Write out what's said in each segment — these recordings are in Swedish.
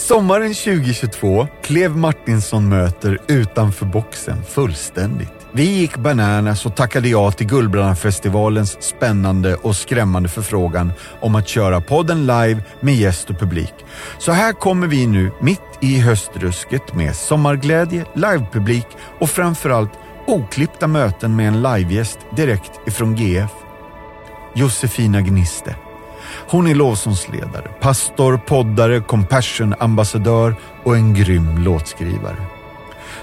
Sommaren 2022 klev Martinsson möter utanför boxen fullständigt. Vi gick bananas och tackade ja till Guldbrandarfestivalens spännande och skrämmande förfrågan om att köra podden live med gäst och publik. Så här kommer vi nu mitt i höstrusket med sommarglädje, livepublik och framförallt oklippta möten med en livegäst direkt ifrån GF. Josefina Gniste. Hon är lovsångsledare, pastor, poddare, compassion-ambassadör och en grym låtskrivare.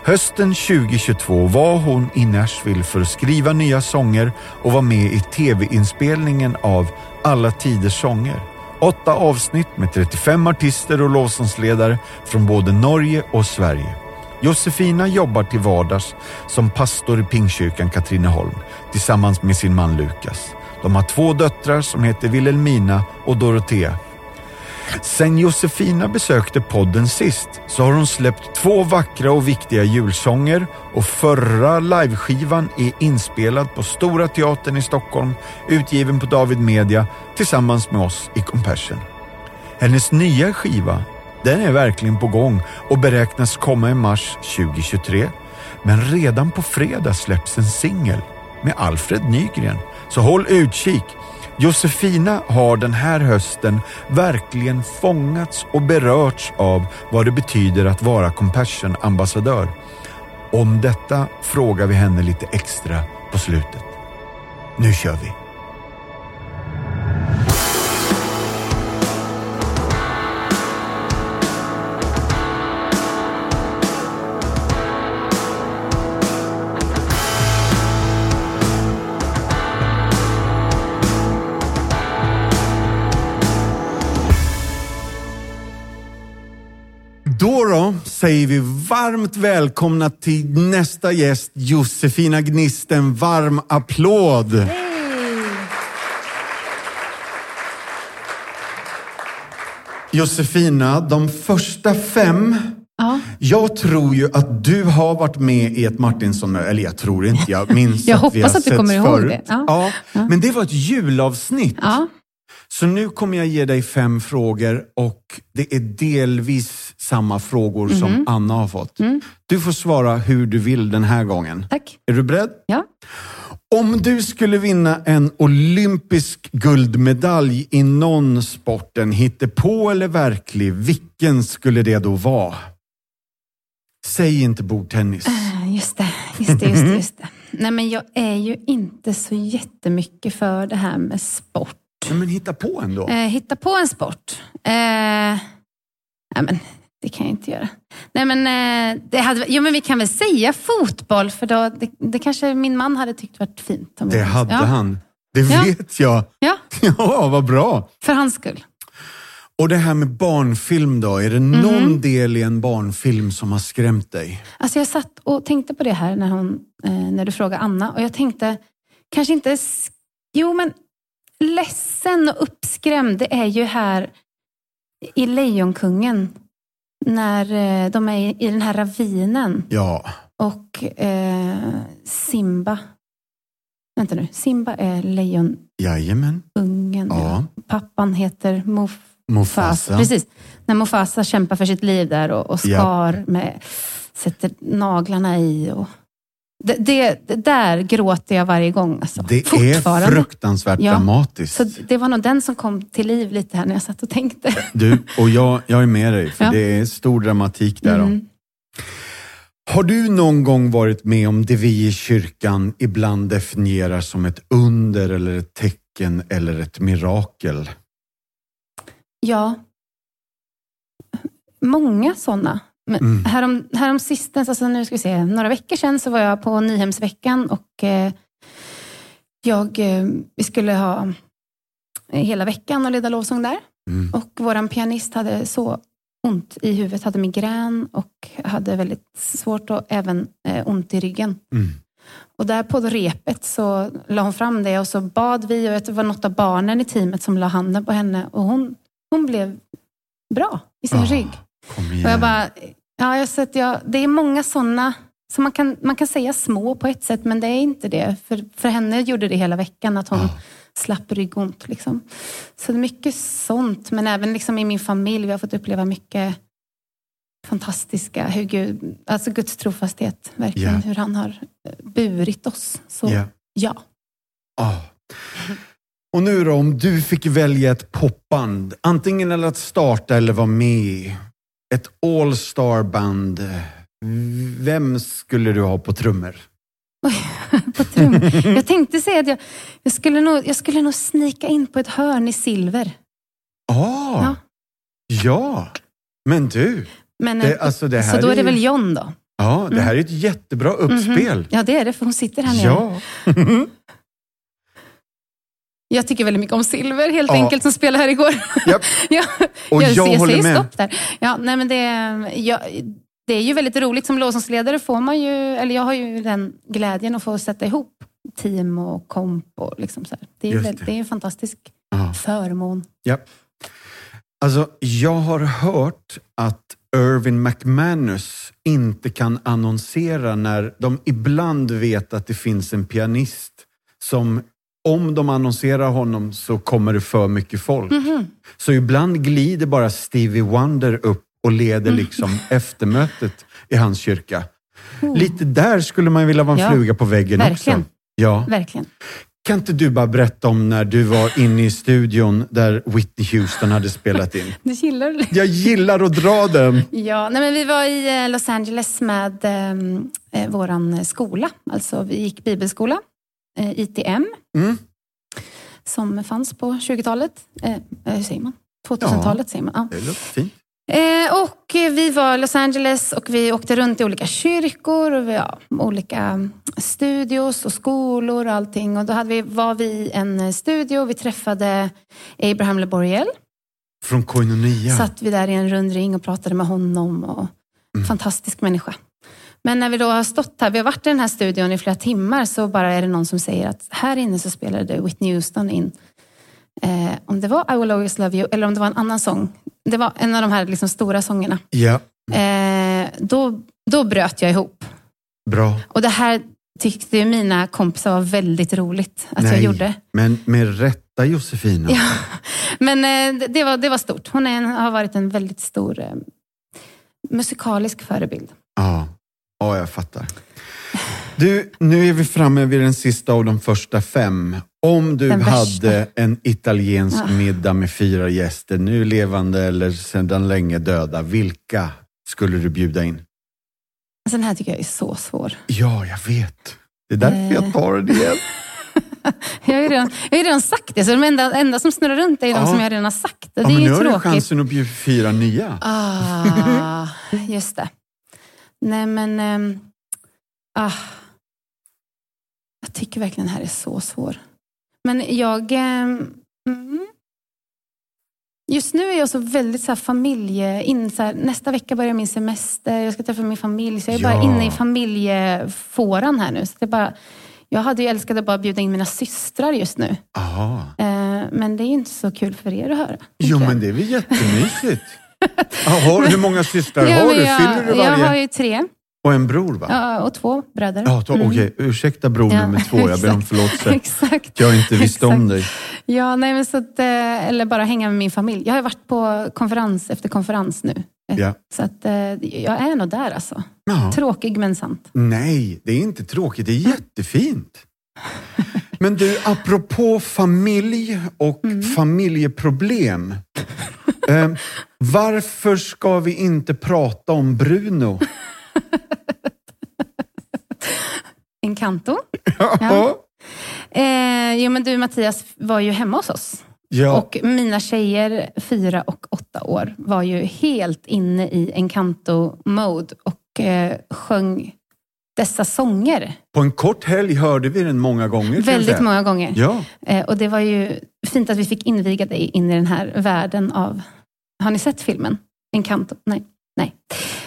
Hösten 2022 var hon i Nashville för att skriva nya sånger och var med i tv-inspelningen av Alla tiders sånger. Åtta avsnitt med 35 artister och lovsångsledare från både Norge och Sverige. Josefina jobbar till vardags som pastor i Pingkyrkan Katrineholm tillsammans med sin man Lukas. De har två döttrar som heter Wilhelmina och Dorotea. Sen Josefina besökte podden sist så har hon släppt två vackra och viktiga julsånger och förra liveskivan är inspelad på Stora Teatern i Stockholm, utgiven på David Media tillsammans med oss i Compassion. Hennes nya skiva, den är verkligen på gång och beräknas komma i mars 2023. Men redan på fredag släpps en singel med Alfred Nygren så håll utkik. Josefina har den här hösten verkligen fångats och berörts av vad det betyder att vara Compassion-ambassadör. Om detta frågar vi henne lite extra på slutet. Nu kör vi! Säger vi varmt välkomna till nästa gäst, Josefina Gnisten. Varm applåd! Josefina, de första fem Ja. Jag tror ju att du har varit med i ett Martinsson eller jag tror inte, jag minns Jag att vi har att setts förut. Ja. Ja. Ja. Men det var ett julavsnitt. Ja. Så nu kommer jag ge dig fem frågor och det är delvis samma frågor Mhm. som Anna har fått. Mm. Du får svara hur du vill den här gången. Tack. Är du beredd? Ja. Om du skulle vinna en olympisk guldmedalj i någon sport, en hittepå eller verklig, vilken skulle det då vara? Säg inte bordtennis. Eh, Just det, just det, just det, just det. Nej, men jag är ju inte så jättemycket för det här med sport. Nej, men hitta på ändå. Eh, hitta på en sport. Eh, nej, men det kan jag inte göra. Nej, men, eh, det hade, jo, men vi kan väl säga fotboll, för då, det, det kanske min man hade tyckt varit fint. Om Det hade ja. han. Det Ja. vet jag. Ja, Ja, vad bra. för hans skull. Och det här med barnfilm då, är det Mhm. någon del i en barnfilm som har skrämt dig? Alltså jag satt och tänkte på det här när, hon, eh, när du frågade Anna och jag tänkte, kanske inte, jo men ledsen och uppskrämd, det är ju här i Lejonkungen. När eh, de är i, den här ravinen Ja, och eh, Simba, vänta nu, Simba är lejonungen. jajamän. Ja. Pappan heter Mof Mufasa. Mufasa. Precis. När Mufasa kämpar för sitt liv där och, och Ja. skar med, sätter naglarna i. Och, det, det, det där gråter jag varje gång. Alltså. Det är fruktansvärt Ja. dramatiskt. Så det var nog den som kom till liv lite här när jag satt och tänkte. Du, och jag, jag är med dig, för Ja. det är stor dramatik där. Mm. Har du någon gång varit med om det vi i kyrkan ibland definierar som ett under eller ett tecken eller ett mirakel? Ja. Många sådana. Men Mm. härom, härom sistens, alltså nu ska vi se, några veckor sedan så var jag på Nyhemsveckan och eh, jag, eh, vi skulle ha hela veckan och leda lovsång där. Mm. Och våran pianist hade så ont i huvudet, hade migrän och hade väldigt svårt och även eh, ont i ryggen. Mm. Och där på repet så la hon fram det och så bad vi och det var något av barnen i teamet som la handen på henne och hon, hon blev bra i sin Ah, rygg. Och jag bara, ja, jag sett, ja, det är många sådana som man kan, man kan säga små på ett sätt, men det är inte det. För, för henne gjorde det hela veckan, att hon Ah. slapp ryggont. Liksom. Så det är mycket sånt, men även liksom i min familj, vi har fått uppleva mycket fantastiska, hur Gud, alltså Guds trofasthet, verkligen, Ja. hur han har eh, burit oss. Så Ja. ja. Ah. Och nu då, om du fick välja ett popband, antingen eller att starta eller vara med ett all-star band, vem skulle du ha på trummor? på trum. Jag tänkte säga att jag, jag, skulle nog, jag skulle nog snika in på ett hörn i silver. Ah, Ja. ja. Men du, Men, Det- eh, alltså det så då är det väl John då? ja, det här är ett jättebra uppspel. Mhm. Ja, det är det, för hon sitter här nere. Ja. Jag tycker väldigt mycket om Silver, helt Ja. enkelt, som spelade här igår. Japp. ja, Och jag, jag, jag håller med. stopp där. Ja, nej, men det, jag, det är ju väldigt roligt. Som lovsångsledare får man ju, eller jag har ju den glädjen att få sätta ihop team och komp. Och liksom så här. Det, är ju Just väl- det. det är en fantastisk Ja. förmån. Ja. Alltså, jag har hört att Irvin McManus inte kan annonsera när de ibland vet att det finns en pianist som, om de annonserar honom så kommer det för mycket folk. Mhm. Så ibland glider bara Stevie Wonder upp och leder Mm. liksom eftermötet i hans kyrka. Oh, Lite där skulle man vilja vara en Ja, fluga på väggen verkligen. också. Ja. Verkligen. Kan inte du bara berätta om när du var inne i studion där Whitney Houston hade spelat in? Du gillar det? Jag gillar att dra den. Ja, nej men vi var i eh, Los Angeles med ehm, eh, våran skola. Alltså vi gick bibelskola, ITM, Mm. som fanns på 20-talet. Eh, eh, hur säger man? 2000-talet säger man. Ja. Det låter fint. Eh, och eh, vi var i Los Angeles och vi åkte runt i olika kyrkor och vi, ja, olika studios och skolor och allting. Och då hade vi, var vi i en eh, studio och vi träffade Abraham Leboriel. Från Koinonia. Satt vi där i en rund ring och pratade med honom. Och, Fantastisk människa. Men när vi då har stått här, vi har varit i den här studion i flera timmar, så bara är det någon som säger att här inne så spelade Whitney Houston in, eh, om det var I will always love you eller om det var en annan sång. Det var en av de här liksom stora sångerna. Ja, Eh, då, då bröt jag ihop. bra. Och det här tyckte mina kompisar var väldigt roligt att jag Nej. gjorde. Men med rätta Josefina. Ja. Men eh, det- var, det var stort. Hon är har varit en väldigt stor eh, musikalisk förebild. Ja. Ja, jag fattar. Du, nu är vi framme vid den sista av de första fem. Om du hade en italiensk Ja. middag med fyra gäster, nu levande eller sedan länge döda, vilka skulle du bjuda in? Alltså, den här tycker jag är så svår. Ja, jag vet. Det är därför jag Eh. tar den igen. Jag har ju redan, jag har ju redan sagt det, så de enda, enda som snurrar runt är de Ja. som jag redan har sagt. Ja, det men är nu ju har du tråkigt. chansen att bjuda fyra nya. Ah, just det. Nej men, ehm, ah, jag tycker verkligen den här är så svår. Men jag, mm, just nu är jag så väldigt så här familje, in, så här, nästa vecka börjar min semester, jag ska träffa min familj, så jag är bara Ja. inne i familjefåran här nu. Så det bara, jag hade ju älskat att bara bjuda in mina systrar just nu. Aha. Eh, men det är ju inte så kul för er att höra. Jo, men det är väl jättemysigt. Aha, hur många systrar Ja, har du? jag, Fyller du Jag har varje? ju tre. Och en bror, va? Ja, och två bröder. Ja, Mm. okej. Ursäkta bror Ja, nummer två. Jag ber om förlåtelse. Exakt. Jag inte visste om Exakt. dig. Ja, nej, men så att, eh, eller bara hänga med min familj. Jag har varit på konferens efter konferens nu. Eh, Ja. Så att, eh, jag är nog där alltså. Ja. Tråkig men sant. Nej, det är inte tråkigt. Det är jättefint. Men du, apropå familj och Mm. familjeproblem. Eh, varför ska vi inte prata om Bruno? Encanto. Ja. Eh, jo, men du Mattias var ju hemma hos oss. ja. Och mina tjejer, fyra och åtta år, var ju helt inne i Encanto-mode och eh, sjöng dessa sånger På en kort helg hörde vi den många gånger. väldigt många gånger. Ja. Eh, och det var ju fint att vi fick inviga dig in i den här världen av... Har ni sett filmen? Encanto? Nej. Nej.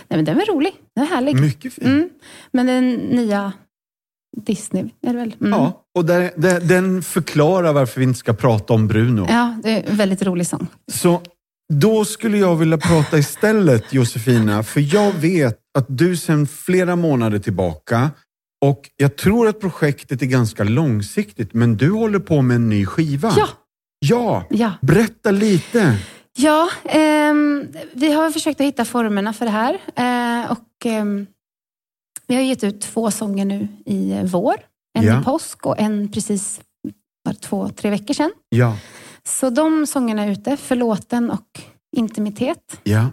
Nej men den var rolig. Den är härlig. Mycket fint. Mm. Men den nya Disney, är det väl? Mm. Ja, och där, där, den förklarar varför vi inte ska prata om Bruno. ja, det är en väldigt rolig sång. Så då skulle jag vilja prata istället, Josefina, för jag vet att du sedan flera månader tillbaka och jag tror att projektet är ganska långsiktigt, men du håller på med en ny skiva. Ja, Ja, ja. berätta lite. Ja, ehm, vi har försökt att hitta formerna för det här. Eh, och, ehm, vi har gett ut två sånger nu i vår. En Ja. i påsk och en precis för två, tre veckor sedan. Ja, Så de sångerna är ute, Förlåten och Intimitet. ja,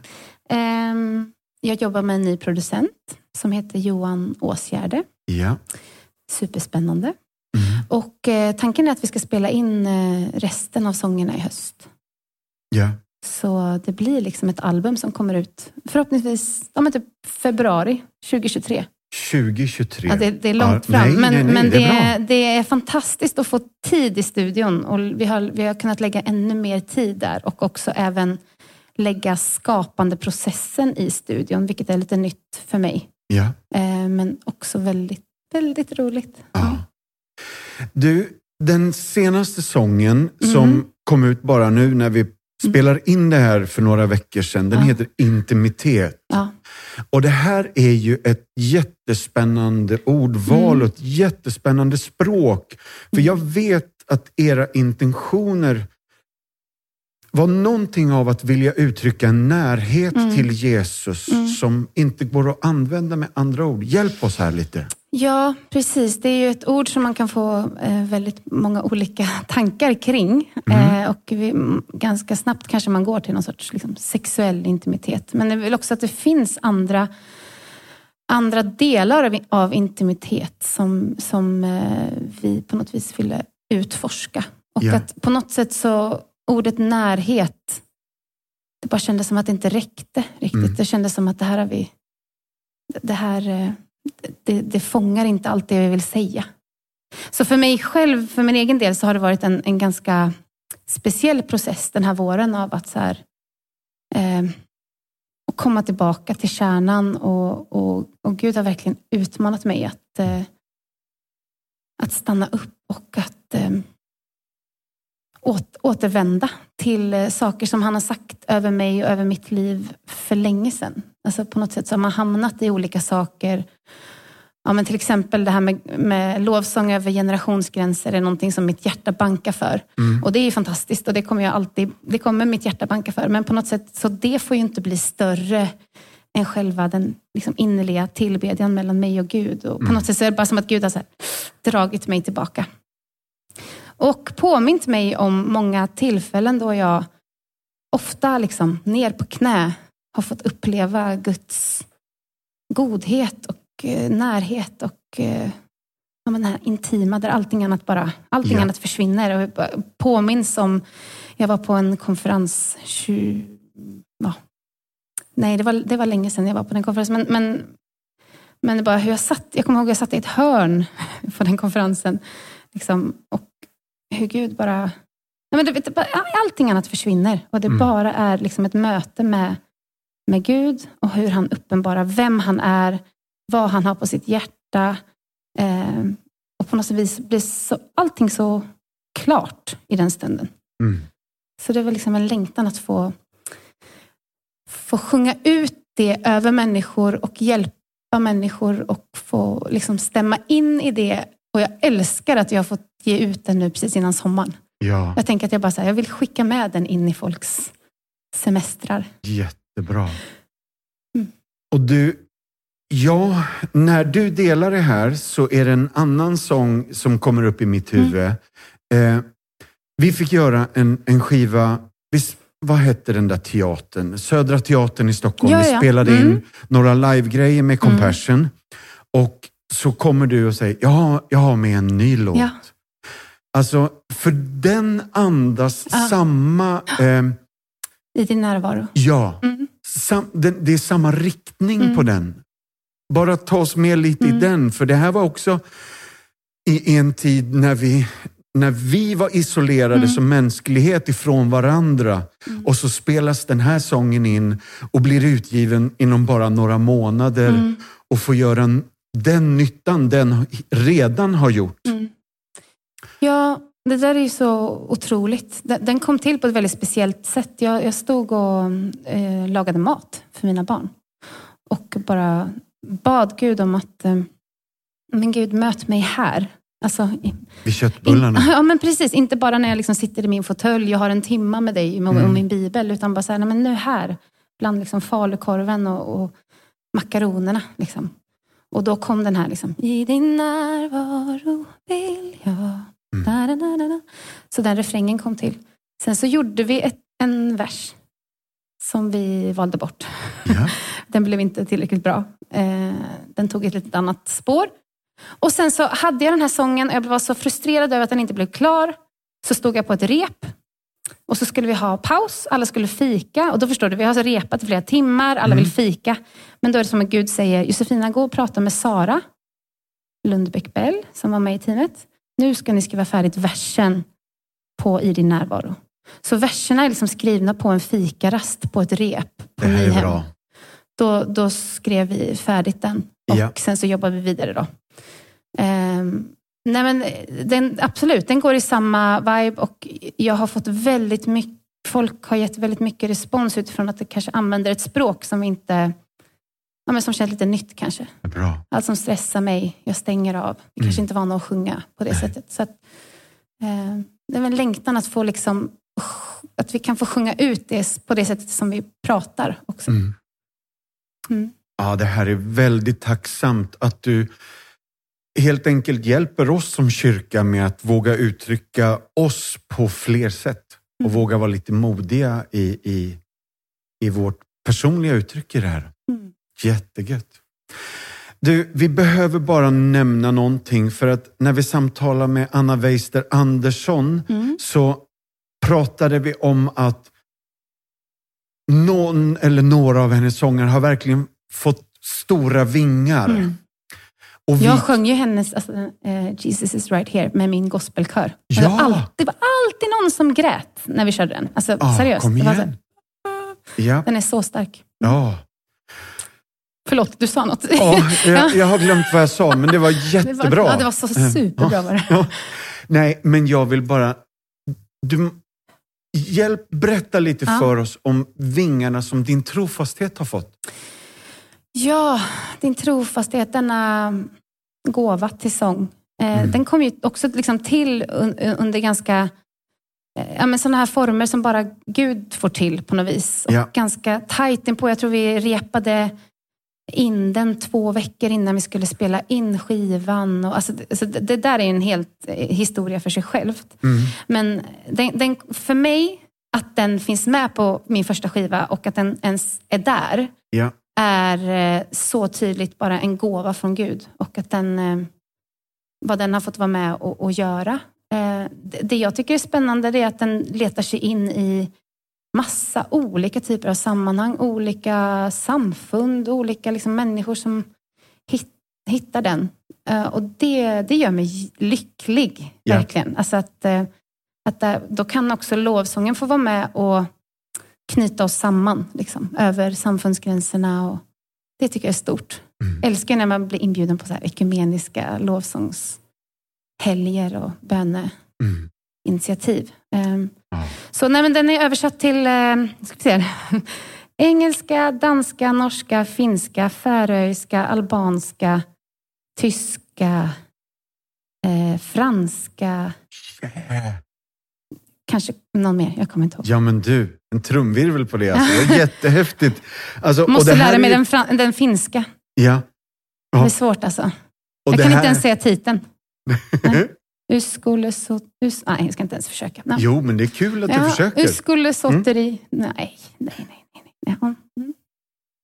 Ehm, jag jobbar med en ny producent som heter Johan Åsgärde. ja. Superspännande. Mm. Och eh, tanken är att vi ska spela in eh, resten av sångerna i höst. ja. Så det blir liksom ett album som kommer ut förhoppningsvis ja, men typ februari 2023. 2023. Ja, det, det är långt Ja, fram, nej, men, nej, nej, men det är det är fantastiskt att få tid i studion och vi har, vi har kunnat lägga ännu mer tid där och också även lägga skapandeprocessen i studion, vilket är lite nytt för mig. Ja. Eh, men också väldigt, väldigt roligt. Ja. Du, den senaste sången Mm. som kom ut bara nu när vi spelar in det här för några veckor sedan, den Ja. heter Intimitet. Ja. Och det här är ju ett jättespännande ordval Mm. och ett jättespännande språk. För jag vet att era intentioner var någonting av att vilja uttrycka en närhet Mm. till Jesus Mm. som inte går att använda med andra ord. Hjälp oss här lite. Ja, precis. Det är ju ett ord som man kan få eh, väldigt många olika tankar kring. Mm. Eh, och vi, m- ganska snabbt kanske man går till någon sorts liksom, sexuell intimitet. Men jag vill också att det finns andra, andra delar av, av intimitet som, som eh, vi på något vis ville utforska. Och Ja. att på något sätt så, ordet närhet, det bara kändes som att det inte räckte riktigt. Mm. Det kändes som att det här har vi, det här det, det fångar inte allt det vi vill säga. Så för mig själv, för min egen del, så har det varit en, en ganska speciell process den här våren av att så här, eh, komma tillbaka till kärnan och, och, och Gud har verkligen utmanat mig att, eh, att stanna upp och att eh, åt, återvända till eh, saker som han har sagt över mig och över mitt liv för länge sedan. Alltså på något sätt så har man hamnat i olika saker. Ja, men till exempel det här med, med lovsång över generationsgränser är någonting som mitt hjärta bankar för. Mm. Och det är fantastiskt och det kommer jag alltid, det kommer mitt hjärta banka för. Men på något sätt, så det får ju inte bli större än själva den liksom innerliga tillbedjan mellan mig och Gud. Och på Mm. något sätt så är det bara som att Gud har så här, dragit mig tillbaka. Och påmint mig om många tillfällen då jag ofta liksom ner på knä har fått uppleva Guds godhet och eh, närhet och eh, ja, men den här intima där allting annat bara allting Ja. annat försvinner. Och påminns om, jag var på en konferens 20, ja, nej det var, det var länge sedan jag var på den konferensen, men, men, men det bara hur jag satt, jag kommer ihåg jag satt i ett hörn på den konferensen liksom, och hur Gud bara, nej men du vet, allting annat försvinner och det Mm. bara är liksom ett möte med, med Gud och hur han uppenbarar vem han är, vad han har på sitt hjärta. Eh, och på något vis blir så, allting så klart i den stunden. Mm. Så det var liksom en längtan att få, få sjunga ut det över människor och hjälpa människor och få liksom stämma in i det. Och jag älskar att jag har fått ge ut den nu precis innan sommaren. Ja, Jag tänker att jag bara så här, jag vill skicka med den in i folks semestrar. Jättebra. Mm. Och du, ja, när du delar det här så är det en annan sång som kommer upp i mitt Mm. huvud. Eh, vi fick göra en, en skiva, visst, vad hette den där teatern? Södra Teatern i Stockholm. Ja, vi spelade in Mm. några livegrejer med Compassion. Och så kommer du och säger, jag har, jag har med en ny låt. Ja. Alltså, för den andas Ja. samma, eh, I din närvaro. ja, Mm. sam, den, det är samma riktning Mm. på den. Bara ta oss med lite i Mm. den, för det här var också i en tid när vi, när vi var isolerade Mm. som mänsklighet ifrån varandra. Mm. Och så spelas den här sången in och blir utgiven inom bara några månader Mm. och får göra en, den nyttan den redan har gjort. Mm. Det där är ju så otroligt. Den den kom till på ett väldigt speciellt sätt. Jag, jag stod och eh, lagade mat för mina barn. Och bara bad Gud om att, eh, men Gud möt mig här. Alltså, Vid köttbullarna? In, ja, men precis. Inte bara när jag liksom sitter i min fåtölj och har en timma med dig och mm. min bibel, utan bara så här, nej, men nu här, bland liksom falukorven och, och makaronerna. Liksom. Och då kom den här, liksom, i din närvaro vill jag... Mm. Så den refrängen kom till. Sen så gjorde vi ett, en vers som vi valde bort. Ja. Den blev inte tillräckligt bra. Eh, den tog ett litet annat spår. Och sen så hade jag den här sången och jag var så frustrerad över att den inte blev klar. Så stod jag på ett rep och så skulle vi ha paus, alla skulle fika. Och då förstår du, vi har alltså repat i flera timmar, alla mm. vill fika. Men då är det som att Gud säger, Josefina gå och prata med Sara Lundbäck Bell som var med i teamet. Nu ska ni skriva färdigt versen på I din närvaro. Så verserna är liksom skrivna på en fikarast på ett rep. På det här är bra. Då, då skrev vi färdigt den och ja. sen så jobbade vi vidare. då. Um, nej men den, absolut, den går i samma vibe och jag har fått väldigt mycket, folk har gett väldigt mycket respons utifrån att det kanske använder ett språk som inte Ja, men som känns lite nytt kanske. Bra. Allt som stressar mig, jag stänger av. Vi mm. kanske inte vana att sjunga på det Nej. sättet. Så att, eh, det är en längtan att få liksom, att vi kan få sjunga ut det på det sättet som vi pratar också. Mm. Mm. Ja, det här är väldigt tacksamt att du helt enkelt hjälper oss som kyrka med att våga uttrycka oss på fler sätt och mm. våga vara lite modiga i, i, i vårt personliga uttryck i det här. Mm. Jättegött. Du, vi behöver bara nämna någonting för att när vi samtalar med Anna Weister Andersson mm. så pratade vi om att någon eller några av hennes sånger har verkligen fått stora vingar. Mm. Vi... Jag sjöng ju hennes alltså, uh, Jesus is right here med min gospelkör. Ja. Det, var alltid, det var alltid någon som grät när vi körde den. Alltså, ah, seriöst. Kom igen. Den är så stark. Ja. Förlåt, du sa något. Ja, jag, jag, har glömt vad jag sa, men det var jättebra. Det var, ja, det var så superbra var det. Ja. Nej, men jag vill bara... Du, hjälp, berätta lite ja. för oss om vingarna som din trofasthet har fått. Ja, din trofasthet, denna gåva till sång. Eh, mm. Den kom ju också liksom till under ganska eh, ja, men sådana här former som bara Gud får till på något vis. Och ja. Ganska tajt på. Jag tror vi repade in den två veckor innan vi skulle spela in skivan. Och, alltså, alltså, det där är en helt eh, historia för sig självt. Mm. Men den, den, för mig, att den finns med på min första skiva och att den ens är där, ja. är eh, så tydligt bara en gåva från Gud. Och att den, eh, vad den har fått vara med och, och göra. Det jag tycker är spännande är att den letar sig in i massa olika typer av sammanhang, olika samfund, olika liksom människor som hittar den. Eh, och det, det gör mig lycklig, ja. verkligen. Alltså att, eh, att då kan också lovsången få vara med och knyta oss samman liksom, över samfundsgränserna. Och det tycker jag är stort. Mm. Älskar när man blir inbjuden på så här ekumeniska lovsångshelger och böneinitiativ. Mm. Så nej, men den är översatt till eh, ska vi se, engelska, danska, norska, finska, färöiska, albanska, tyska, eh, franska. Yeah. Kanske någon mer, jag kommer inte ihåg. Ja men du, en trumvirvel på det alltså. Det är jättehäftigt. Alltså, Måste lära mig är... den, den, finska. Ja. ja. Det är svårt alltså. Och jag kan här... inte ens säga titeln. så... Hur, nej, jag ska inte ens försöka. No. Jo, men det är kul att ja, du försöker. Hur skulle sotteri... Mm. Nej, nej, nej. nej, nej. Ja. Mm.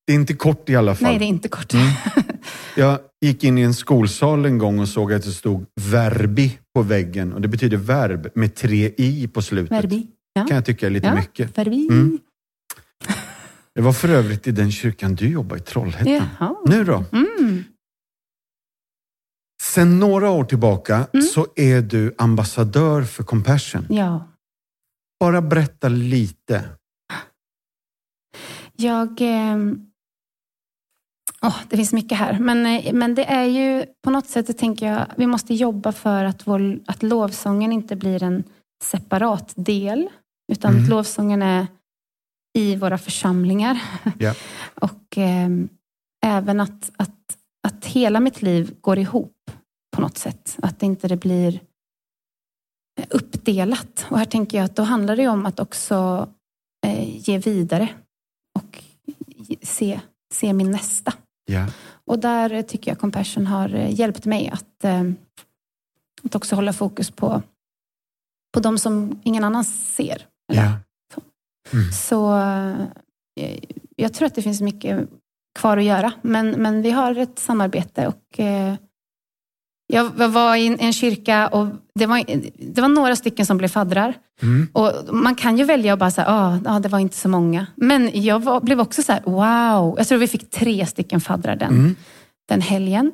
Det är inte kort i alla fall. Nej, det är inte kort. Mm. Jag gick in i en skolsal en gång och såg att det stod verbi på väggen. Och Det betyder verb med tre i på slutet. Verbi. Ja. kan jag tycka är lite ja, mycket. Verbi. Mm. Det var för övrigt i den kyrkan du jobbar i Trollhättan. Jaha. Nu då? Mm. Sen några år tillbaka mm. så är du ambassadör för Compassion. Ja. Bara berätta lite. Jag... Eh, oh, det finns mycket här. Men, eh, men det är ju på något sätt, tänker jag, vi måste jobba för att, vår, att lovsången inte blir en separat del. Utan mm. att lovsången är i våra församlingar. Yeah. och eh, även att, att, att hela mitt liv går ihop något sätt. Att inte det blir uppdelat. Och här tänker jag att då handlar det om att också eh, ge vidare och se, se min nästa. Ja. Och där tycker jag Compassion har hjälpt mig att, eh, att också hålla fokus på, på de som ingen annan ser. Ja. Mm. Så eh, jag tror att det finns mycket kvar att göra. Men, men vi har ett samarbete och jag var i en kyrka och det var, det var några stycken som blev faddrar. Mm. Och man kan ju välja att bara säga, ah, ah, det var inte så många. Men jag var, blev också så här, wow. Jag tror vi fick tre stycken faddrar den, Mm. den helgen.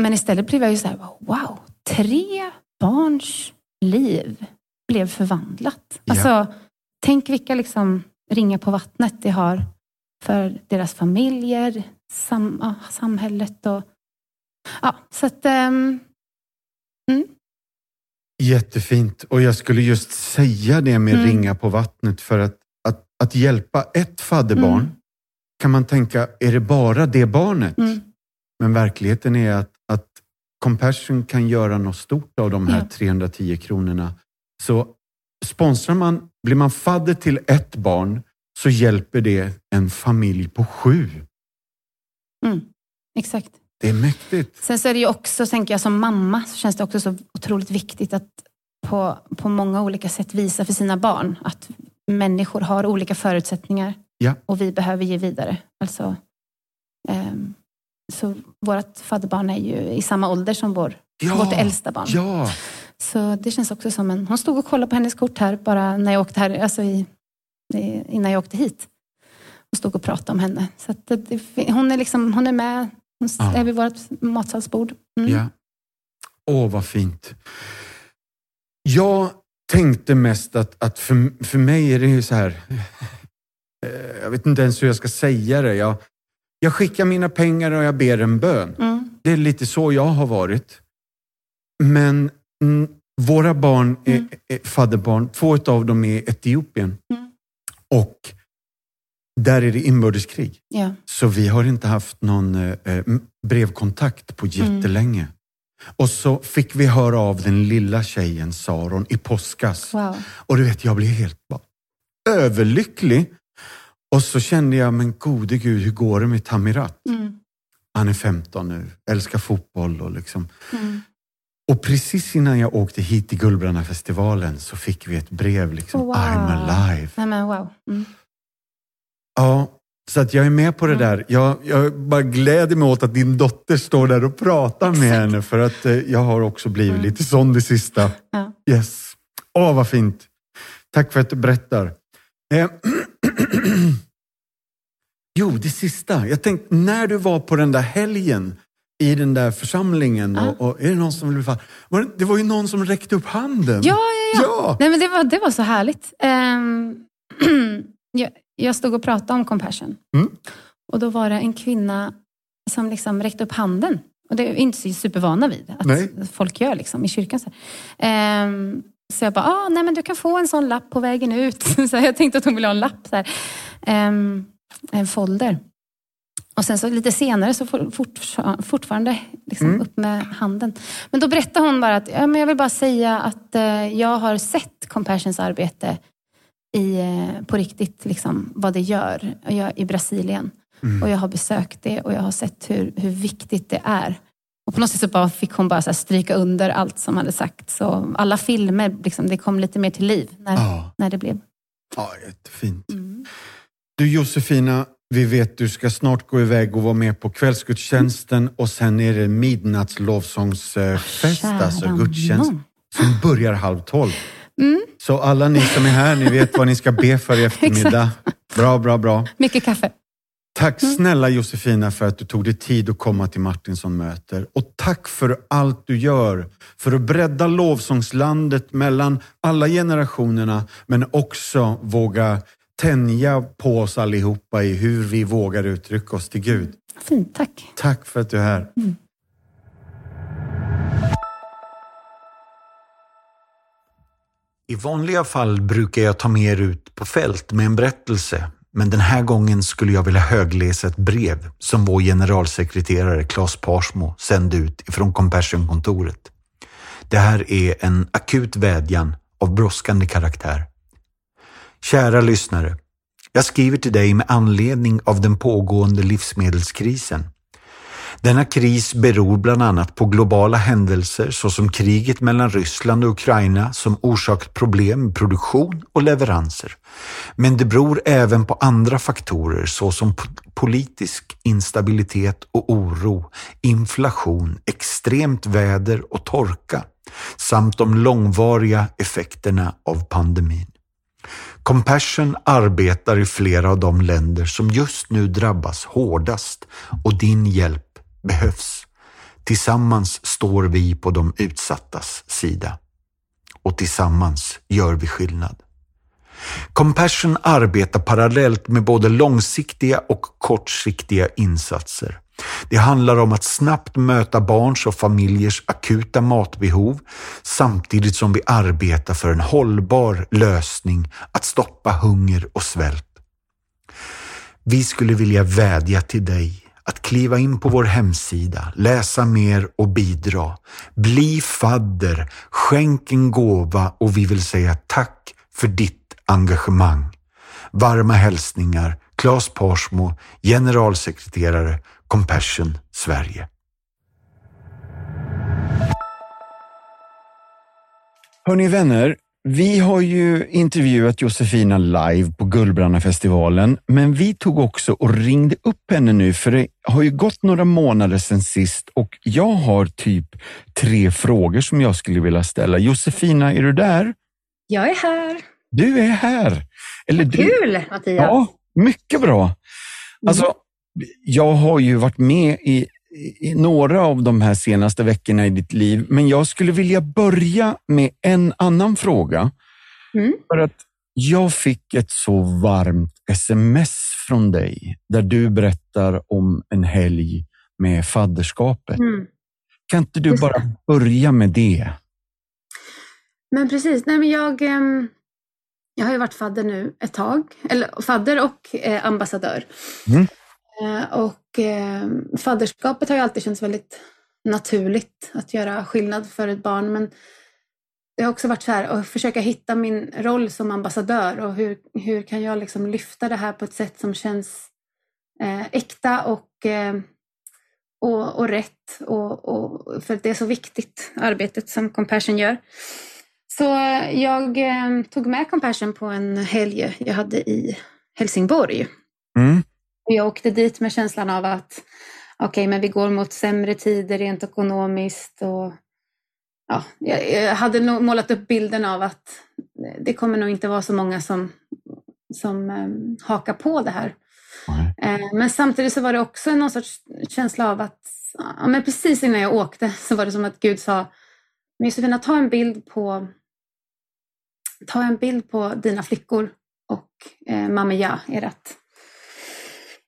Men istället blev jag ju så här, wow, tre barns liv blev förvandlat. Ja. Alltså, tänk vilka liksom ringar på vattnet det har för deras familjer, sam, samhället och ja, så att ehm, Jättefint. Och jag skulle just säga det med Mm. ringa på vattnet för att, att, att hjälpa ett fadderbarn Mm. kan man tänka, är det bara det barnet? mm, Men verkligheten är att, att Compassion kan göra något stort av de här Ja. 310 kronorna. Så sponsrar man, blir man fadder till ett barn så hjälper det en familj på sju. mm, exakt. Det är mäktigt. Sen så är det ju också, tänker jag som mamma, så känns det också så otroligt viktigt att på, på många olika sätt visa för sina barn att människor har olika förutsättningar Ja. och vi behöver ge vidare. Alltså, ehm, så vårt fadderbarn är ju i samma ålder som vår, Ja, vårt äldsta barn. Ja, Så det känns också som en... Hon stod och kollade på hennes kort här bara när jag åkte här, alltså i, i, innan jag åkte hit. Hon stod och pratade om henne. Så det, hon, är liksom, hon är med hon Ja. är vid vårt matsalsbord. Mm. ja. Åh, vad fint. Jag tänkte mest att, att för, för mig är det ju så här, eh, jag vet inte ens hur jag ska säga det. Jag, jag skickar mina pengar och jag ber en bön. Mm. Det är lite så jag har varit. Men våra barn är, Mm. fadderbarn. Två av dem är i Etiopien. Mm. Och där är det inbördeskrig. Ja. Så vi har inte haft någon eh, eh, brevkontakt på Mm. jättelänge. Och så fick vi höra av den lilla tjejen Saron i påskas. Wow. Och du vet, jag blev helt bara överlycklig. Och så kände jag, men gode gud, hur går det med Tamirat? Mm. Han är 15 nu, älskar fotboll och liksom. Mm. Och precis innan jag åkte hit till Gullbrannafestivalen så fick vi ett brev liksom, Wow. I'm alive. Nej, men wow. Mm. Ja, så att jag är med på det Mm. där. Jag, jag bara gläder mig åt att din dotter står där och pratar med Exakt. henne för att eh, jag har också blivit Mm. lite sån det sista. Ja. Yes. Åh, vad fint. Tack för att du berättar. Eh, jo, det sista. Jag tänkte, när du var på den där helgen i den där församlingen Ja. och, och är det någon som vill... Var det, det var ju någon som räckte upp handen. Ja, ja, ja. ja. Nej, men det, var, det var så härligt. Ehm, jag, jag stod och pratade om compassion. Mm. Och då var det en kvinna som liksom räckte upp handen. Och det är inte så supervana vid att Nej. folk gör liksom, i kyrkan. Så. Ehm, så jag bara, ah, nej men du kan få en sån lapp på vägen ut. Så jag tänkte att hon ville ha en lapp. Så här. Ehm, en folder. Och sen så lite senare så fort, fortfarande liksom Mm. upp med handen. Men då berättade hon bara att ja, men jag vill bara säga att eh, jag har sett Compassions arbete i, eh, på riktigt, liksom, vad det gör jag, i Brasilien. Mm. Och jag har besökt det och jag har sett hur, hur viktigt det är. Och på något sätt så fick hon bara så stryka under allt som hade sagts. Så alla filmer, liksom, det kom lite mer till liv när, Ja. när det blev. ja, jättefint. Mm. Du Josefina, vi vet du ska snart gå iväg och vara med på kvällsgudstjänsten och sen är det midnattslovsångsfest, alltså gudstjänst, som börjar halv tolv. Mm. Så alla ni som är här, ni vet vad ni ska be för i eftermiddag. Bra, bra, bra. Mycket kaffe. Tack Mm. snälla Josefina för att du tog dig tid att komma till Martinsson möter. Och tack för allt du gör för att bredda lovsångslandet mellan alla generationerna men också våga tänja på oss allihopa i hur vi vågar uttrycka oss till Gud. Fint, tack. Tack för att du är här. I vanliga fall brukar jag ta med er ut på fält med en berättelse. men den här gången skulle jag vilja högläsa ett brev som vår generalsekreterare Claes Parsmo sände ut ifrån Compassion-kontoret. Det här är en akut vädjan av brådskande karaktär. Kära lyssnare. Jag skriver till dig med anledning av den pågående livsmedelskrisen. Denna kris beror bland annat på globala händelser såsom kriget mellan Ryssland och Ukraina som orsakat problem med produktion och leveranser. Men det beror även på andra faktorer såsom politisk instabilitet och oro, inflation, extremt väder och torka samt de långvariga effekterna av pandemin. Compassion arbetar i flera av de länder som just nu drabbas hårdast och din hjälp behövs. Tillsammans står vi på de utsattas sida. Och tillsammans gör vi skillnad. Compassion arbetar parallellt med både långsiktiga och kortsiktiga insatser. Det handlar om att snabbt möta barns och familjers akuta matbehov samtidigt som vi arbetar för en hållbar lösning att stoppa hunger och svält. Vi skulle vilja vädja till dig att kliva in på vår hemsida, läsa mer och bidra. Bli fadder, skänk en gåva och vi vill säga tack för ditt engagemang. Varma hälsningar Claes Parsmo, generalsekreterare Compassion Sverige. Hörni vänner, vi har ju intervjuat Josefina live på Gullbrannafestivalen, men vi tog också och ringde upp henne nu för det har ju gått några månader sedan sist och jag har typ tre frågor som jag skulle vilja ställa. Josefina, är du där? Jag är här. Du är här. Eller du... Kul Mattias! Ja, mycket bra. Alltså, jag har ju varit med i i några av de här senaste veckorna i ditt liv, men jag skulle vilja börja med en annan fråga. Mm. För att jag fick ett så varmt sms från dig där du berättar om en helg med fadderskapet. Mm. Kan inte du bara börja med det? Men precis. Nej, men jag, ehm, jag har ju varit fadder nu ett tag, eller fadder och eh, ambassadör. Mm. Eh, och eh, fadderskapet har ju alltid känts väldigt naturligt att göra skillnad för ett barn. Men det har också varit så här att försöka hitta min roll som ambassadör och hur, hur kan jag liksom lyfta det här på ett sätt som känns eh, äkta och, eh, och, och rätt. Och, och, för det är så viktigt, arbetet som Compassion gör. Så jag eh, tog med Compassion på en helg jag hade i Helsingborg. Mm. Jag åkte dit med känslan av att okej, okay, men vi går mot sämre tider rent ekonomiskt. Och, ja, jag hade nog målat upp bilden av att det kommer nog inte vara så många som, som um, hakar på det här. Mm. Men samtidigt så var det också någon sorts känsla av att ja, men precis innan jag åkte så var det som att Gud sa Josefina, ta en bild på ta en bild på dina flickor och eh, Mameja, ert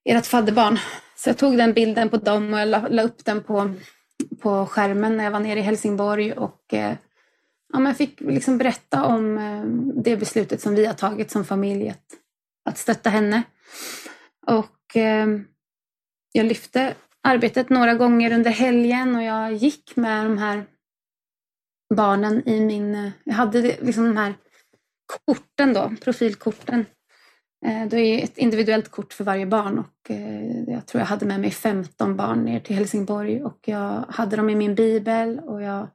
ert fadderbarn. Så jag tog den bilden på dem och jag la, la, upp den på, på skärmen när jag var nere i Helsingborg och eh, ja, men jag fick liksom berätta om eh, det beslutet som vi har tagit som familj att, att stötta henne. Och eh, jag lyfte arbetet några gånger under helgen och jag gick med de här barnen i min... Jag hade liksom de här korten då, profilkorten det är ett individuellt kort för varje barn och eh, jag tror jag hade med mig 15 barn ner till Helsingborg och jag hade dem i min bibel och jag,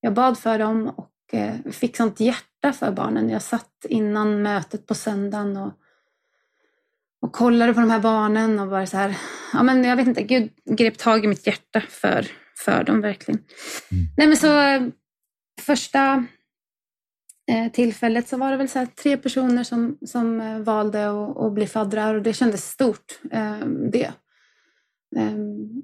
jag bad för dem och eh, fick sånt hjärta för barnen. Jag satt innan mötet på söndagen och, och kollade på de här barnen och bara så här, ja men jag vet inte, Gud grep tag i mitt hjärta för, för dem verkligen. Mm. Nej men så första Eh, Eh, tillfället så var det väl så tre personer som, som eh, valde att, att bli faddrar och det kändes stort. Eh, det. Ehm,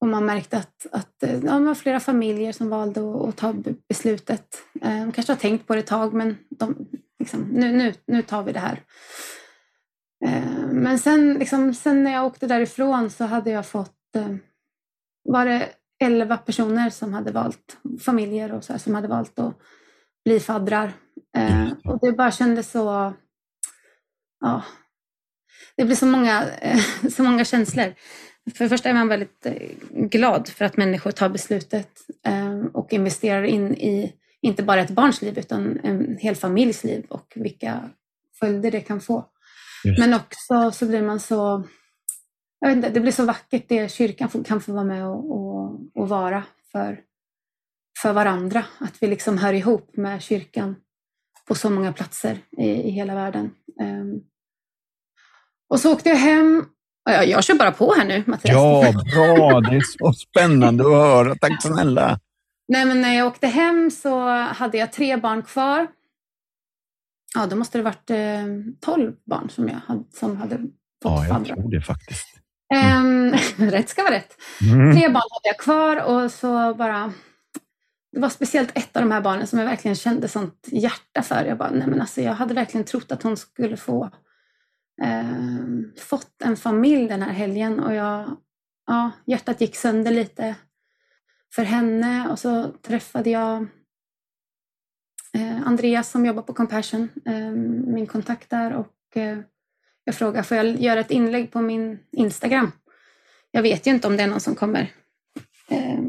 och man märkte att, att eh, ja, det var flera familjer som valde att, att ta beslutet. De kanske har tänkt på det ett tag men de, liksom, nu, nu, nu tar vi det här. Ehm, men sen, liksom, sen när jag åkte därifrån så hade jag fått, var det elva personer som hade valt, familjer och så här, som hade valt att bli faddrar. Eh, och det bara kändes så... Ja. det blir så många, så många känslor. För det första är man väldigt glad för att människor tar beslutet och investerar in i inte bara ett barns liv utan en hel familjs liv och vilka följder det kan få. Just. Men också så blir man så, jag vet inte, det blir så vackert det kyrkan kan få vara med och, och, och vara för, för varandra. Att vi liksom hör ihop med kyrkan på så många platser i, i hela världen. Um, och så åkte jag hem jag, jag kör bara på här nu, Mattias. Ja, bra. Det är så spännande att höra. Tack snälla. Nej, men när jag åkte hem så hade jag tre barn kvar. Ja, då måste det varit eh, 12 barn som, jag hade, som hade fått Ja, jag faddra. tror det faktiskt. Mm. rätt ska vara rätt. Mm. Tre barn hade jag kvar och så bara... Det var speciellt ett av de här barnen som jag verkligen kände sånt hjärta för. Jag bara, nej men alltså jag hade verkligen trott att hon skulle få eh, fått en familj den här helgen och jag, ja, hjärtat gick sönder lite för henne och så träffade jag eh, Andreas som jobbar på Compassion, eh, min kontakt där och eh, jag frågade, får jag göra ett inlägg på min Instagram? Jag vet ju inte om det är någon som kommer eh,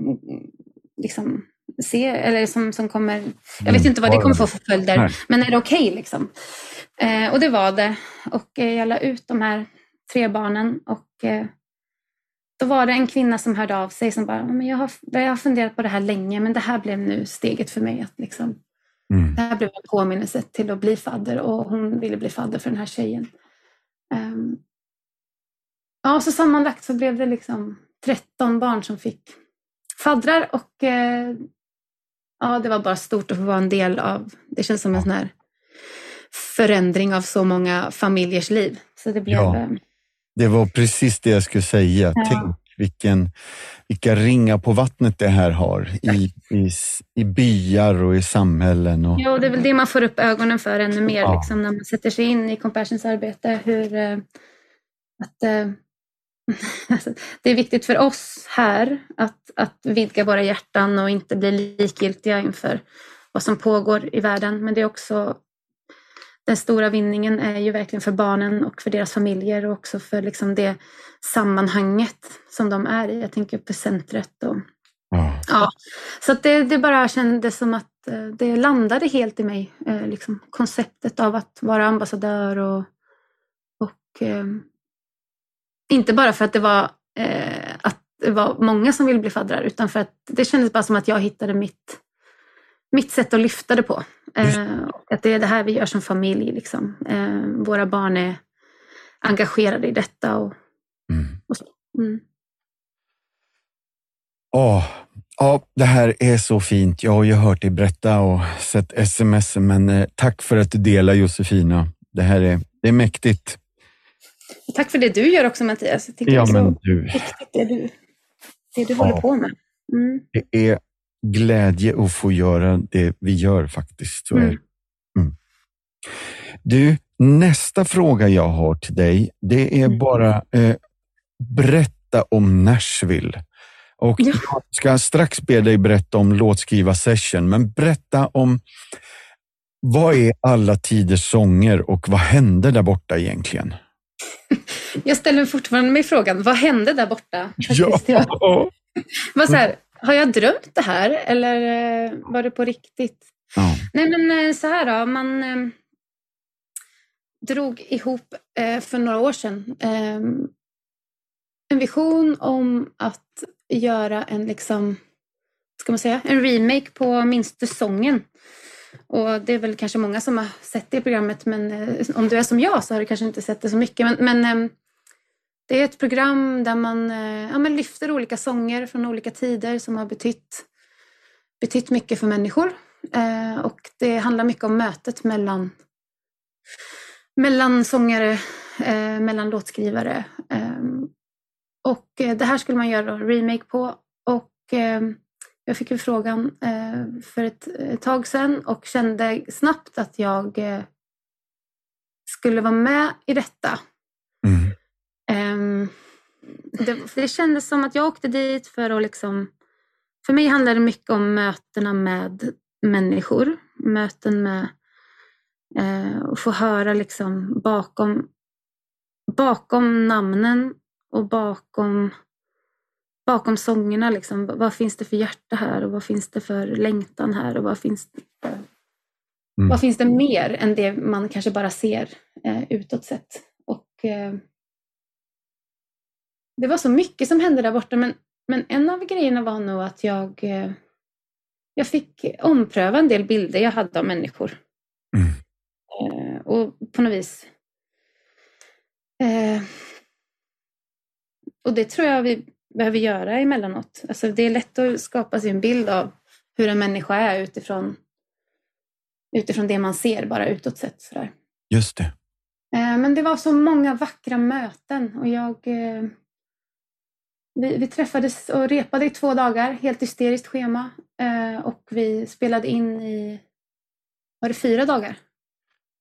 liksom se, eller som, som kommer, jag vet mm. inte vad det kommer få för följder, men är det okej okay, liksom? Eh, och det var det. Och eh, jag la ut de här tre barnen och eh, då var det en kvinna som hörde av sig som bara, men jag, har, jag har funderat på det här länge men det här blev nu steget för mig. att liksom, mm. Det här blev en påminnelse till att bli fadder och hon ville bli fadder för den här tjejen. Um, ja, så sammanlagt så blev det liksom 13 barn som fick faddrar och eh, ja, det var bara stort att få vara en del av. Det känns som en sån här förändring av så många familjers liv. Så det blev... Ja, eh, det var precis det jag skulle säga. Ja. Tänk vilken, vilka ringar på vattnet det här har i, i, i byar och i samhällen. Och... Ja, det är väl det man får upp ögonen för ännu mer ja. liksom, när man sätter sig in i Compassions arbete. Hur, eh, att, eh, det är viktigt för oss här att, att vidga våra hjärtan och inte bli likgiltiga inför vad som pågår i världen. Men det är också den stora vinningen är ju verkligen för barnen och för deras familjer och också för liksom det sammanhanget som de är i. Jag tänker på centret. Och, mm. ja. Så det, det bara kändes som att eh, det landade helt i mig. Eh, liksom, konceptet av att vara ambassadör och, och eh, inte bara för att det var eh, att det var många som ville bli faddrar utan för att det kändes bara som att jag hittade mitt mitt sätt att lyfta det på. Eh, att det är det här vi gör som familj. Liksom. Eh, våra barn är engagerade i detta. Och, mm. och så. Mm. Oh, ja, det här är så fint. Jag har ju hört dig berätta och sett sms, men eh, tack för att du delar Josefina. Det här är, det är mäktigt. Tack för det du gör också Mattias. Jag tycker ja, det är så du... viktigt det du, det du ja. håller på med. Mm. Det är glädje att få göra det vi gör faktiskt. Så mm. mm. Du, nästa fråga jag har till dig, det är mm. bara eh, berätta om Nashville. Och ja. Jag ska strax be dig berätta om låtskriva-session, men berätta om vad är alla tiders sånger och vad hände där borta egentligen? Jag ställer fortfarande mig frågan, vad hände där borta? Faktiskt, ja. Var så här, har jag drömt det här eller eh, var det på riktigt? Ja. Nej men eh, så här då, man eh, drog ihop eh, för några år sedan eh, en vision om att göra en liksom, ska man säga, en remake på Minste sången. Och det är väl kanske många som har sett det programmet men eh, om du är som jag så har du kanske inte sett det så mycket. Men, men ehm, det är ett program där man, eh, ja, man lyfter olika sånger från olika tider som har betytt, betytt mycket för människor. Eh, och det handlar mycket om mötet mellan, mellan sångare, mellan låtskrivare. Ehm, och det här skulle man göra remake på. Och ehm, jag fick ju frågan för ett, ett, tag sedan och kände snabbt att jag skulle vara med i detta. Mm. Um, det, det kändes som att jag åkte dit för att liksom... För mig handlar det mycket om mötena med människor. Möten med... Eh, och få höra liksom bakom, bakom namnen och bakom, bakom sångerna. Liksom, vad finns det för hjärta här och vad finns det för längtan här och vad finns det, mm. vad finns det mer än det man kanske bara ser eh, utåt sett. Och, eh, det var så mycket som hände där borta men, men en av grejerna var nog att jag, eh, jag fick ompröva en del bilder jag hade av människor. Mm. Eh, och på något vis eh, och det tror jag vi behöver göra emellanåt. Alltså det är lätt att skapa sig en bild av hur en människa är utifrån, utifrån det man ser bara utåt sett. Sådär. Just det. Eh, men det var så många vackra möten och jag eh, vi, vi, träffades och repade i två dagar, helt hysteriskt schema. Eh, och vi spelade in i, var det fyra dagar?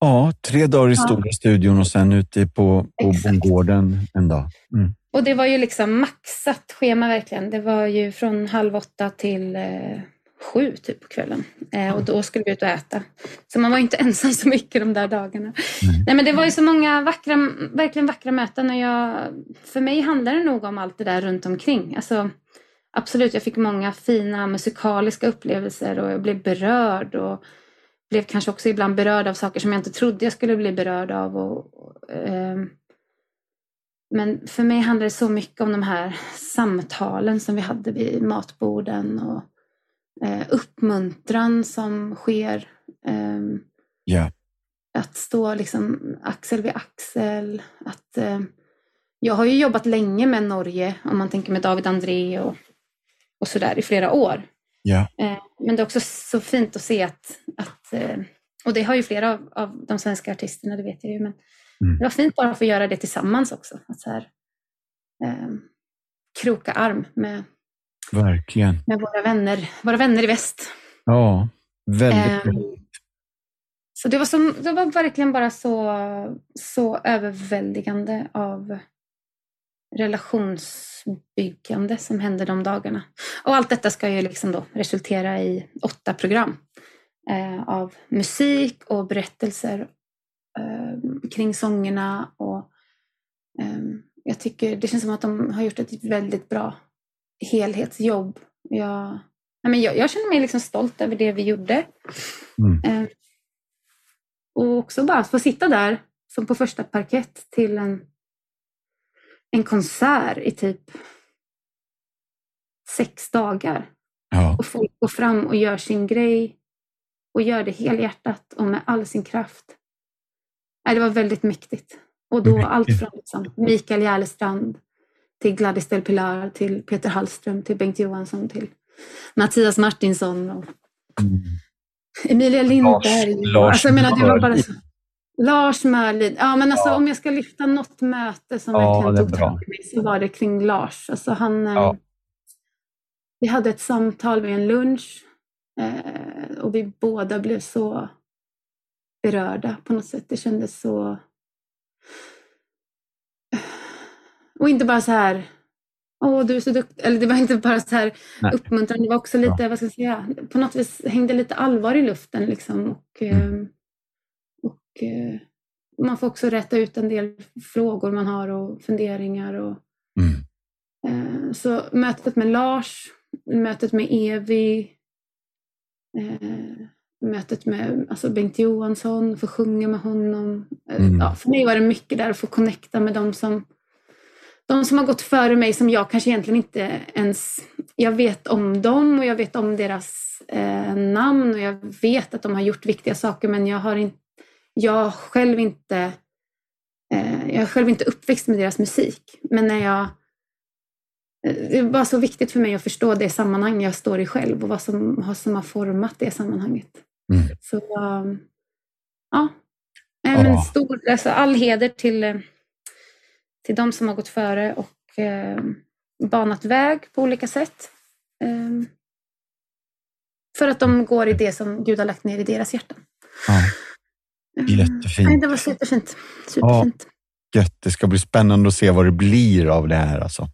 Ja, tre dagar i ja. stora studion och sen ute på, på bondgården en dag. Mm. Och det var ju liksom maxat schema verkligen. Det var ju från halv åtta till eh, sju typ på kvällen. Eh, och då skulle vi ut och äta. Så man var inte ensam så mycket de där dagarna. Mm. Nej men det var ju så många vackra, verkligen vackra möten och jag, för mig handlar det nog om allt det där runt omkring. Alltså, absolut, jag fick många fina musikaliska upplevelser och jag blev berörd och blev kanske också ibland berörd av saker som jag inte trodde jag skulle bli berörd av. Och, och eh, men för mig handlar det så mycket om de här samtalen som vi hade vid matborden och eh, uppmuntran som sker. Eh, yeah. Att stå liksom axel vid axel. Att, eh, jag har ju jobbat länge med Norge, om man tänker med David André och, och sådär i flera år. Yeah. men det är också så fint att se att, att eh, och det har ju flera av, av de svenska artisterna, det vet jag ju, men Mm. Det var fint bara att få göra det tillsammans också. Att så här, eh, kroka arm med, Verkligen. med våra, vänner, våra vänner i väst. Ja, väldigt, eh, Så det var, så, det var verkligen bara så, så överväldigande av relationsbyggande som hände de dagarna. Och allt detta ska ju liksom då resultera i åtta program eh, av musik och berättelser kring sångerna. Och, eh, jag tycker det känns som att de har gjort ett väldigt bra helhetsjobb. Jag, men jag, jag känner mig liksom stolt över det vi gjorde. Mm. Eh, och också bara få sitta där som på första parkett till en, en konsert i typ sex dagar. Ja. Och folk går fram och gör sin grej och gör det helhjärtat och med all sin kraft. Nej, det var väldigt mäktigt. Och då mäktigt. allt från liksom, Mikael Järlestrand till Gladys Del Pilar, till Peter Hallström, till Bengt Johansson, till Mattias Martinsson och mm. Emilia Lindberg. Lars, Lars alltså, jag menar, det var bara så. Lars Mörlid. Ja, men alltså, ja. om jag ska lyfta något möte som ja, verkligen tog tag i mig så var det kring Lars. Alltså, han, eh, ja. Vi hade ett samtal vid en lunch eh, och vi båda blev så berörda på något sätt. Det kändes så... Och inte bara så här, åh du är så duktig. Eller det var inte bara så här Nej. uppmuntrande, det var också lite, ja. vad ska jag säga, på något vis hängde lite allvar i luften liksom. Och, mm. Ehm, och eh, man får också rätta ut en del frågor man har och funderingar. Och, mm. Eh, så mötet med Lars, mötet med Evi, eh, mötet med alltså Bengt Johansson, få sjunga med honom. Mm. Ja, för mig var det mycket där att få connecta med de som, de som har gått före mig som jag kanske egentligen inte ens... Jag vet om dem och jag vet om deras eh, namn och jag vet att de har gjort viktiga saker men jag har, in, jag själv inte eh, jag är själv inte uppväxt med deras musik. Men när jag det var så viktigt för mig att förstå det sammanhang jag står i själv och vad som, som har format det sammanhanget. Mm. Så um, ja, ja. Men stor, alltså all heder till, eh, till de som har gått före och eh, banat väg på olika sätt. Eh, för att de går i det som Gud har lagt ner i deras hjärtan. Ja. Jättefint. Nej, det var superfint. superfint. Ja, gött. Det ska bli spännande att se vad det blir av det här. Alltså.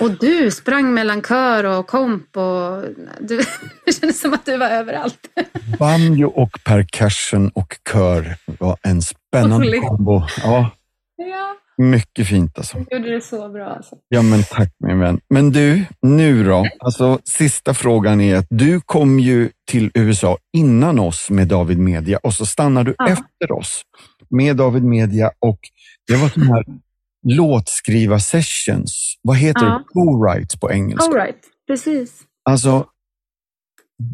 Och du sprang mellan kör och komp och du, det kändes som att du var överallt. Banjo och percussion och kör var en spännande kombo. Ja. ja. Mycket fint alltså. Du gjorde det så bra. Alltså. Ja, men tack min vän. Men du, nu då? Alltså, sista frågan är att du kom ju till USA innan oss med David Media och så stannar du Ja. efter oss med David Media och det var sån här låtskriva-sessions. Vad heter Ja. det? Co-writes på engelska. Right. Precis. Alltså,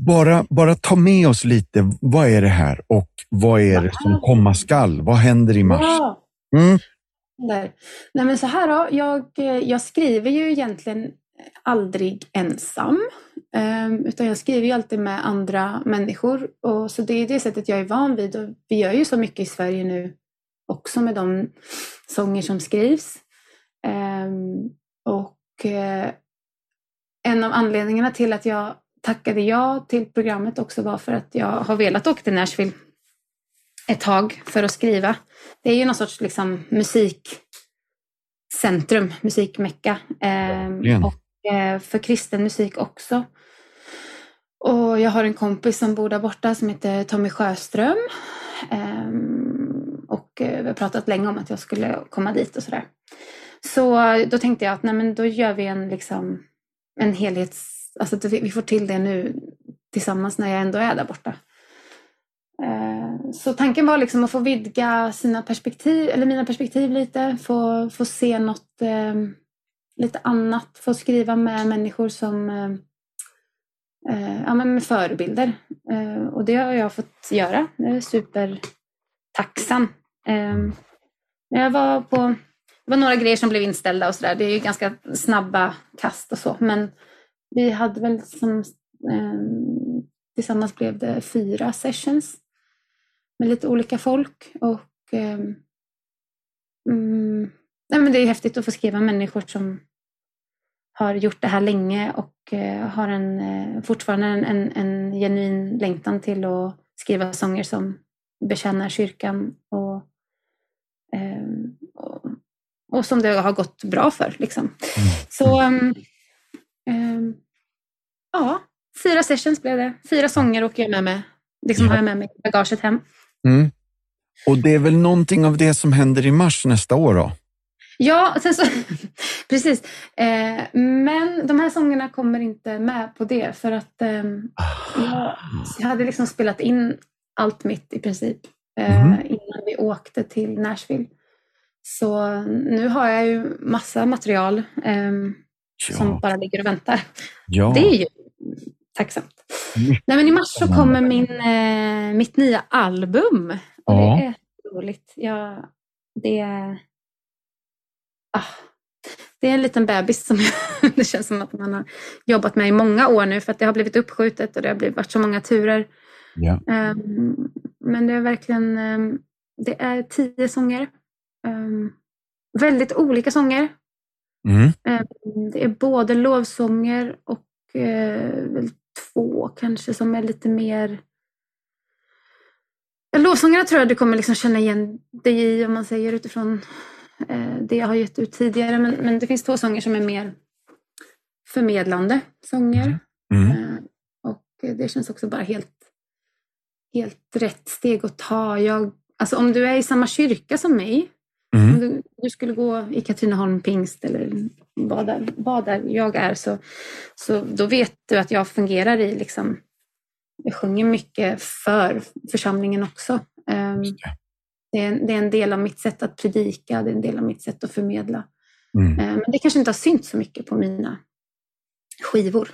bara, bara ta med oss lite. Vad är det här och vad är det som komma skall? Vad händer i mars? Ja. Mm händer. Nej men så här då, jag, jag skriver ju egentligen aldrig ensam. Ehm, utan jag skriver ju alltid med andra människor. Och så det är det sättet jag är van vid. Och vi gör ju så mycket i Sverige nu också med de sånger som skrivs. Ehm, och eh, en av anledningarna till att jag tackade ja till programmet också var för att jag har velat åka till Nashville ett tag för att skriva. Det är ju någon sorts liksom, musikcentrum, musikmecka. Eh, och eh, för kristen musik också. Och jag har en kompis som bor där borta som heter Tommy Sjöström. Eh, och vi har pratat länge om att jag skulle komma dit och sådär. Så eh, då tänkte jag att nej, men då gör vi en, liksom, en helhets... Alltså vi får till det nu tillsammans när jag ändå är där borta. Eh, så tanken var liksom att få vidga sina perspektiv, eller mina perspektiv lite, få, få se något eh, lite annat, få skriva med människor som eh, eh ja, men med förebilder. Eh, och det har jag fått göra. Jag är supertacksam. Eh, jag var på, det var några grejer som blev inställda och sådär. Det är ju ganska snabba kast och så, men vi hade väl som eh, tillsammans blev det fyra sessions med lite olika folk. Och mm, nej, men Det är häftigt att få skriva människor som har gjort det här länge och eh, har en, eh, fortfarande en, en, en genuin längtan till att skriva sånger som betjänar kyrkan och, ehm, och, och som det har gått bra för. Liksom. Så ehm, ehm, ja, fyra sessions blev det. Fyra sånger åker jag med mig. Liksom har jag med mig i bagaget hem. Mm. Och det är väl någonting av det som händer i mars nästa år då? Ja, så, precis. Eh, men de här sångerna kommer inte med på det för att ehm, jag, jag hade liksom spelat in allt mitt i princip eh, Mhm. innan vi åkte till Nashville. Så nu har jag ju massa material ehm, som Ja, bara ligger och väntar. ja. Det är ju tacksamt. Nej, men I mars så kommer min, eh, mitt nya album. Och Ja. Det är roligt. Jag, det, är, ah, det är en liten bebis som det känns som att man har jobbat med i många år nu för att det har blivit uppskjutet och det har blivit, varit så många turer. Ja. Ehm, men det är verkligen ehm, det är tio sånger. Ehm, väldigt olika sånger. Mm. Det är både lovsånger och eh, väl två kanske som är lite mer... Ja, Lovsångerna tror jag du kommer liksom känna igen dig i om man säger utifrån eh, det jag har gett ut tidigare. Men, men det finns två sånger som är mer förmedlande sånger. Mm. Eh, och det känns också bara helt, helt rätt steg att ta. Jag, alltså om du är i samma kyrka som mig om Mm. du, du skulle gå i Katrineholm pingst eller vad där, vad där jag är så, så då vet du att jag fungerar i liksom, jag sjunger mycket för församlingen också. Just det. är, en- det är en del av mitt sätt att predika, det är en del av mitt sätt att förmedla. Mm. Ehm, men det kanske inte har synts så mycket på mina skivor.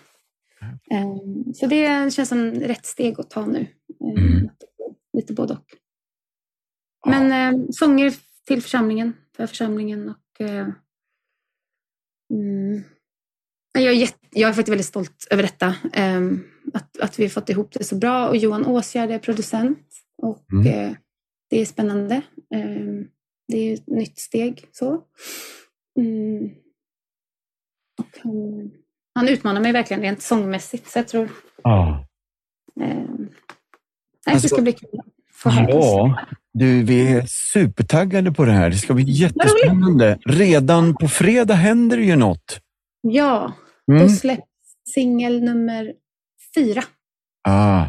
Ehm, så det känns som rätt steg att ta nu. Mm. Lite både och. Men eh, sånger till församlingen, för församlingen och eh, mm, jag, är jätte, jag är faktiskt väldigt stolt över detta. ehm, att, att vi har fått ihop det så bra och Johan Åsgärd är producent och Mm. eh, det är spännande. Ehm, det är ett nytt steg så. Mm. Och han, han utmanar mig verkligen rent sångmässigt så jag tror Ja. ehm, nej, Alltså, det ska bli kul. Ja, du, vi är supertaggade på det här. Det ska bli jättespännande. Redan på fredag händer det ju något. Ja, då Mm. släpps singel nummer fyra. Ah.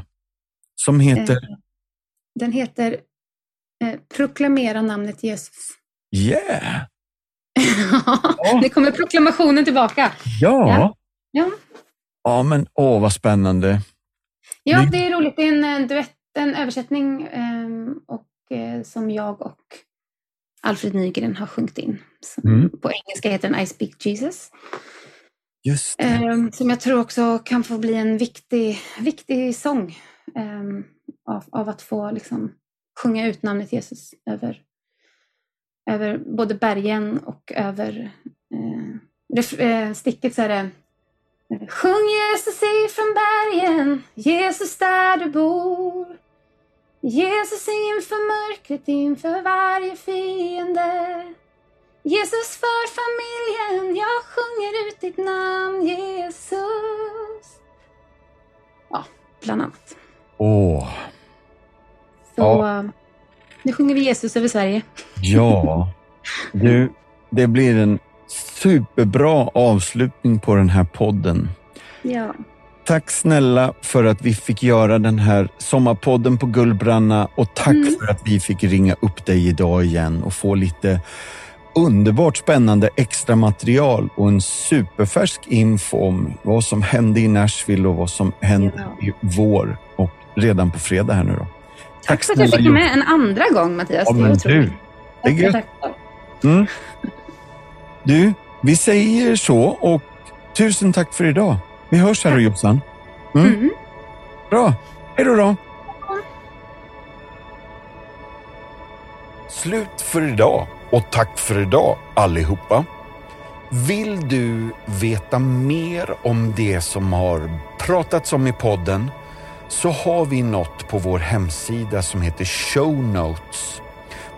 Som heter Eh, Den heter eh, Proklamera namnet Jesus. Yeah. ja. Nu kommer proklamationen tillbaka. Ja. Ja, ja. Ja, men åh vad spännande. ja det är roligt. Det är en eh, duett, en översättning ehm, och, eh, som jag och Alfred Nygren har sjungit in. Mm. På engelska heter den I speak Jesus. Just det. Ehm, som jag tror också kan få bli en viktig, viktig sång ehm, av, av att få liksom, sjunga ut namnet Jesus över, över både bergen och över eh, eh, sticket så är det eh, Sjung Jesus ifrån bergen, Jesus där du bor. Jesus inför mörkret, inför varje fiende. Jesus för familjen, jag sjunger ut ditt namn Jesus. Ja, bland annat. Åh, Så Ja. nu sjunger vi Jesus över Sverige. ja. Du, det blir en superbra avslutning på den här podden. Ja. Tack snälla för att vi fick göra den här sommarpodden på Gullbranna och tack Mm. för att vi fick ringa upp dig idag igen och få lite underbart spännande extra material och en superfärsk info om vad som hände i Nashville och vad som händer Ja. i vår och redan på fredag här nu då. Tack, för att jag fick Jocke. med en andra gång Mattias. Ja, det är men otroligt. du, det är Tack, gött. tack, tack. Mm. Du, vi säger så och tusen tack för idag. Vi hörs här Jossan. Mm. Mm. Bra. Hej då då. Slut för idag och tack för idag allihopa. Vill du veta mer om det som har pratats om i podden så har vi något på vår hemsida som heter Show Notes.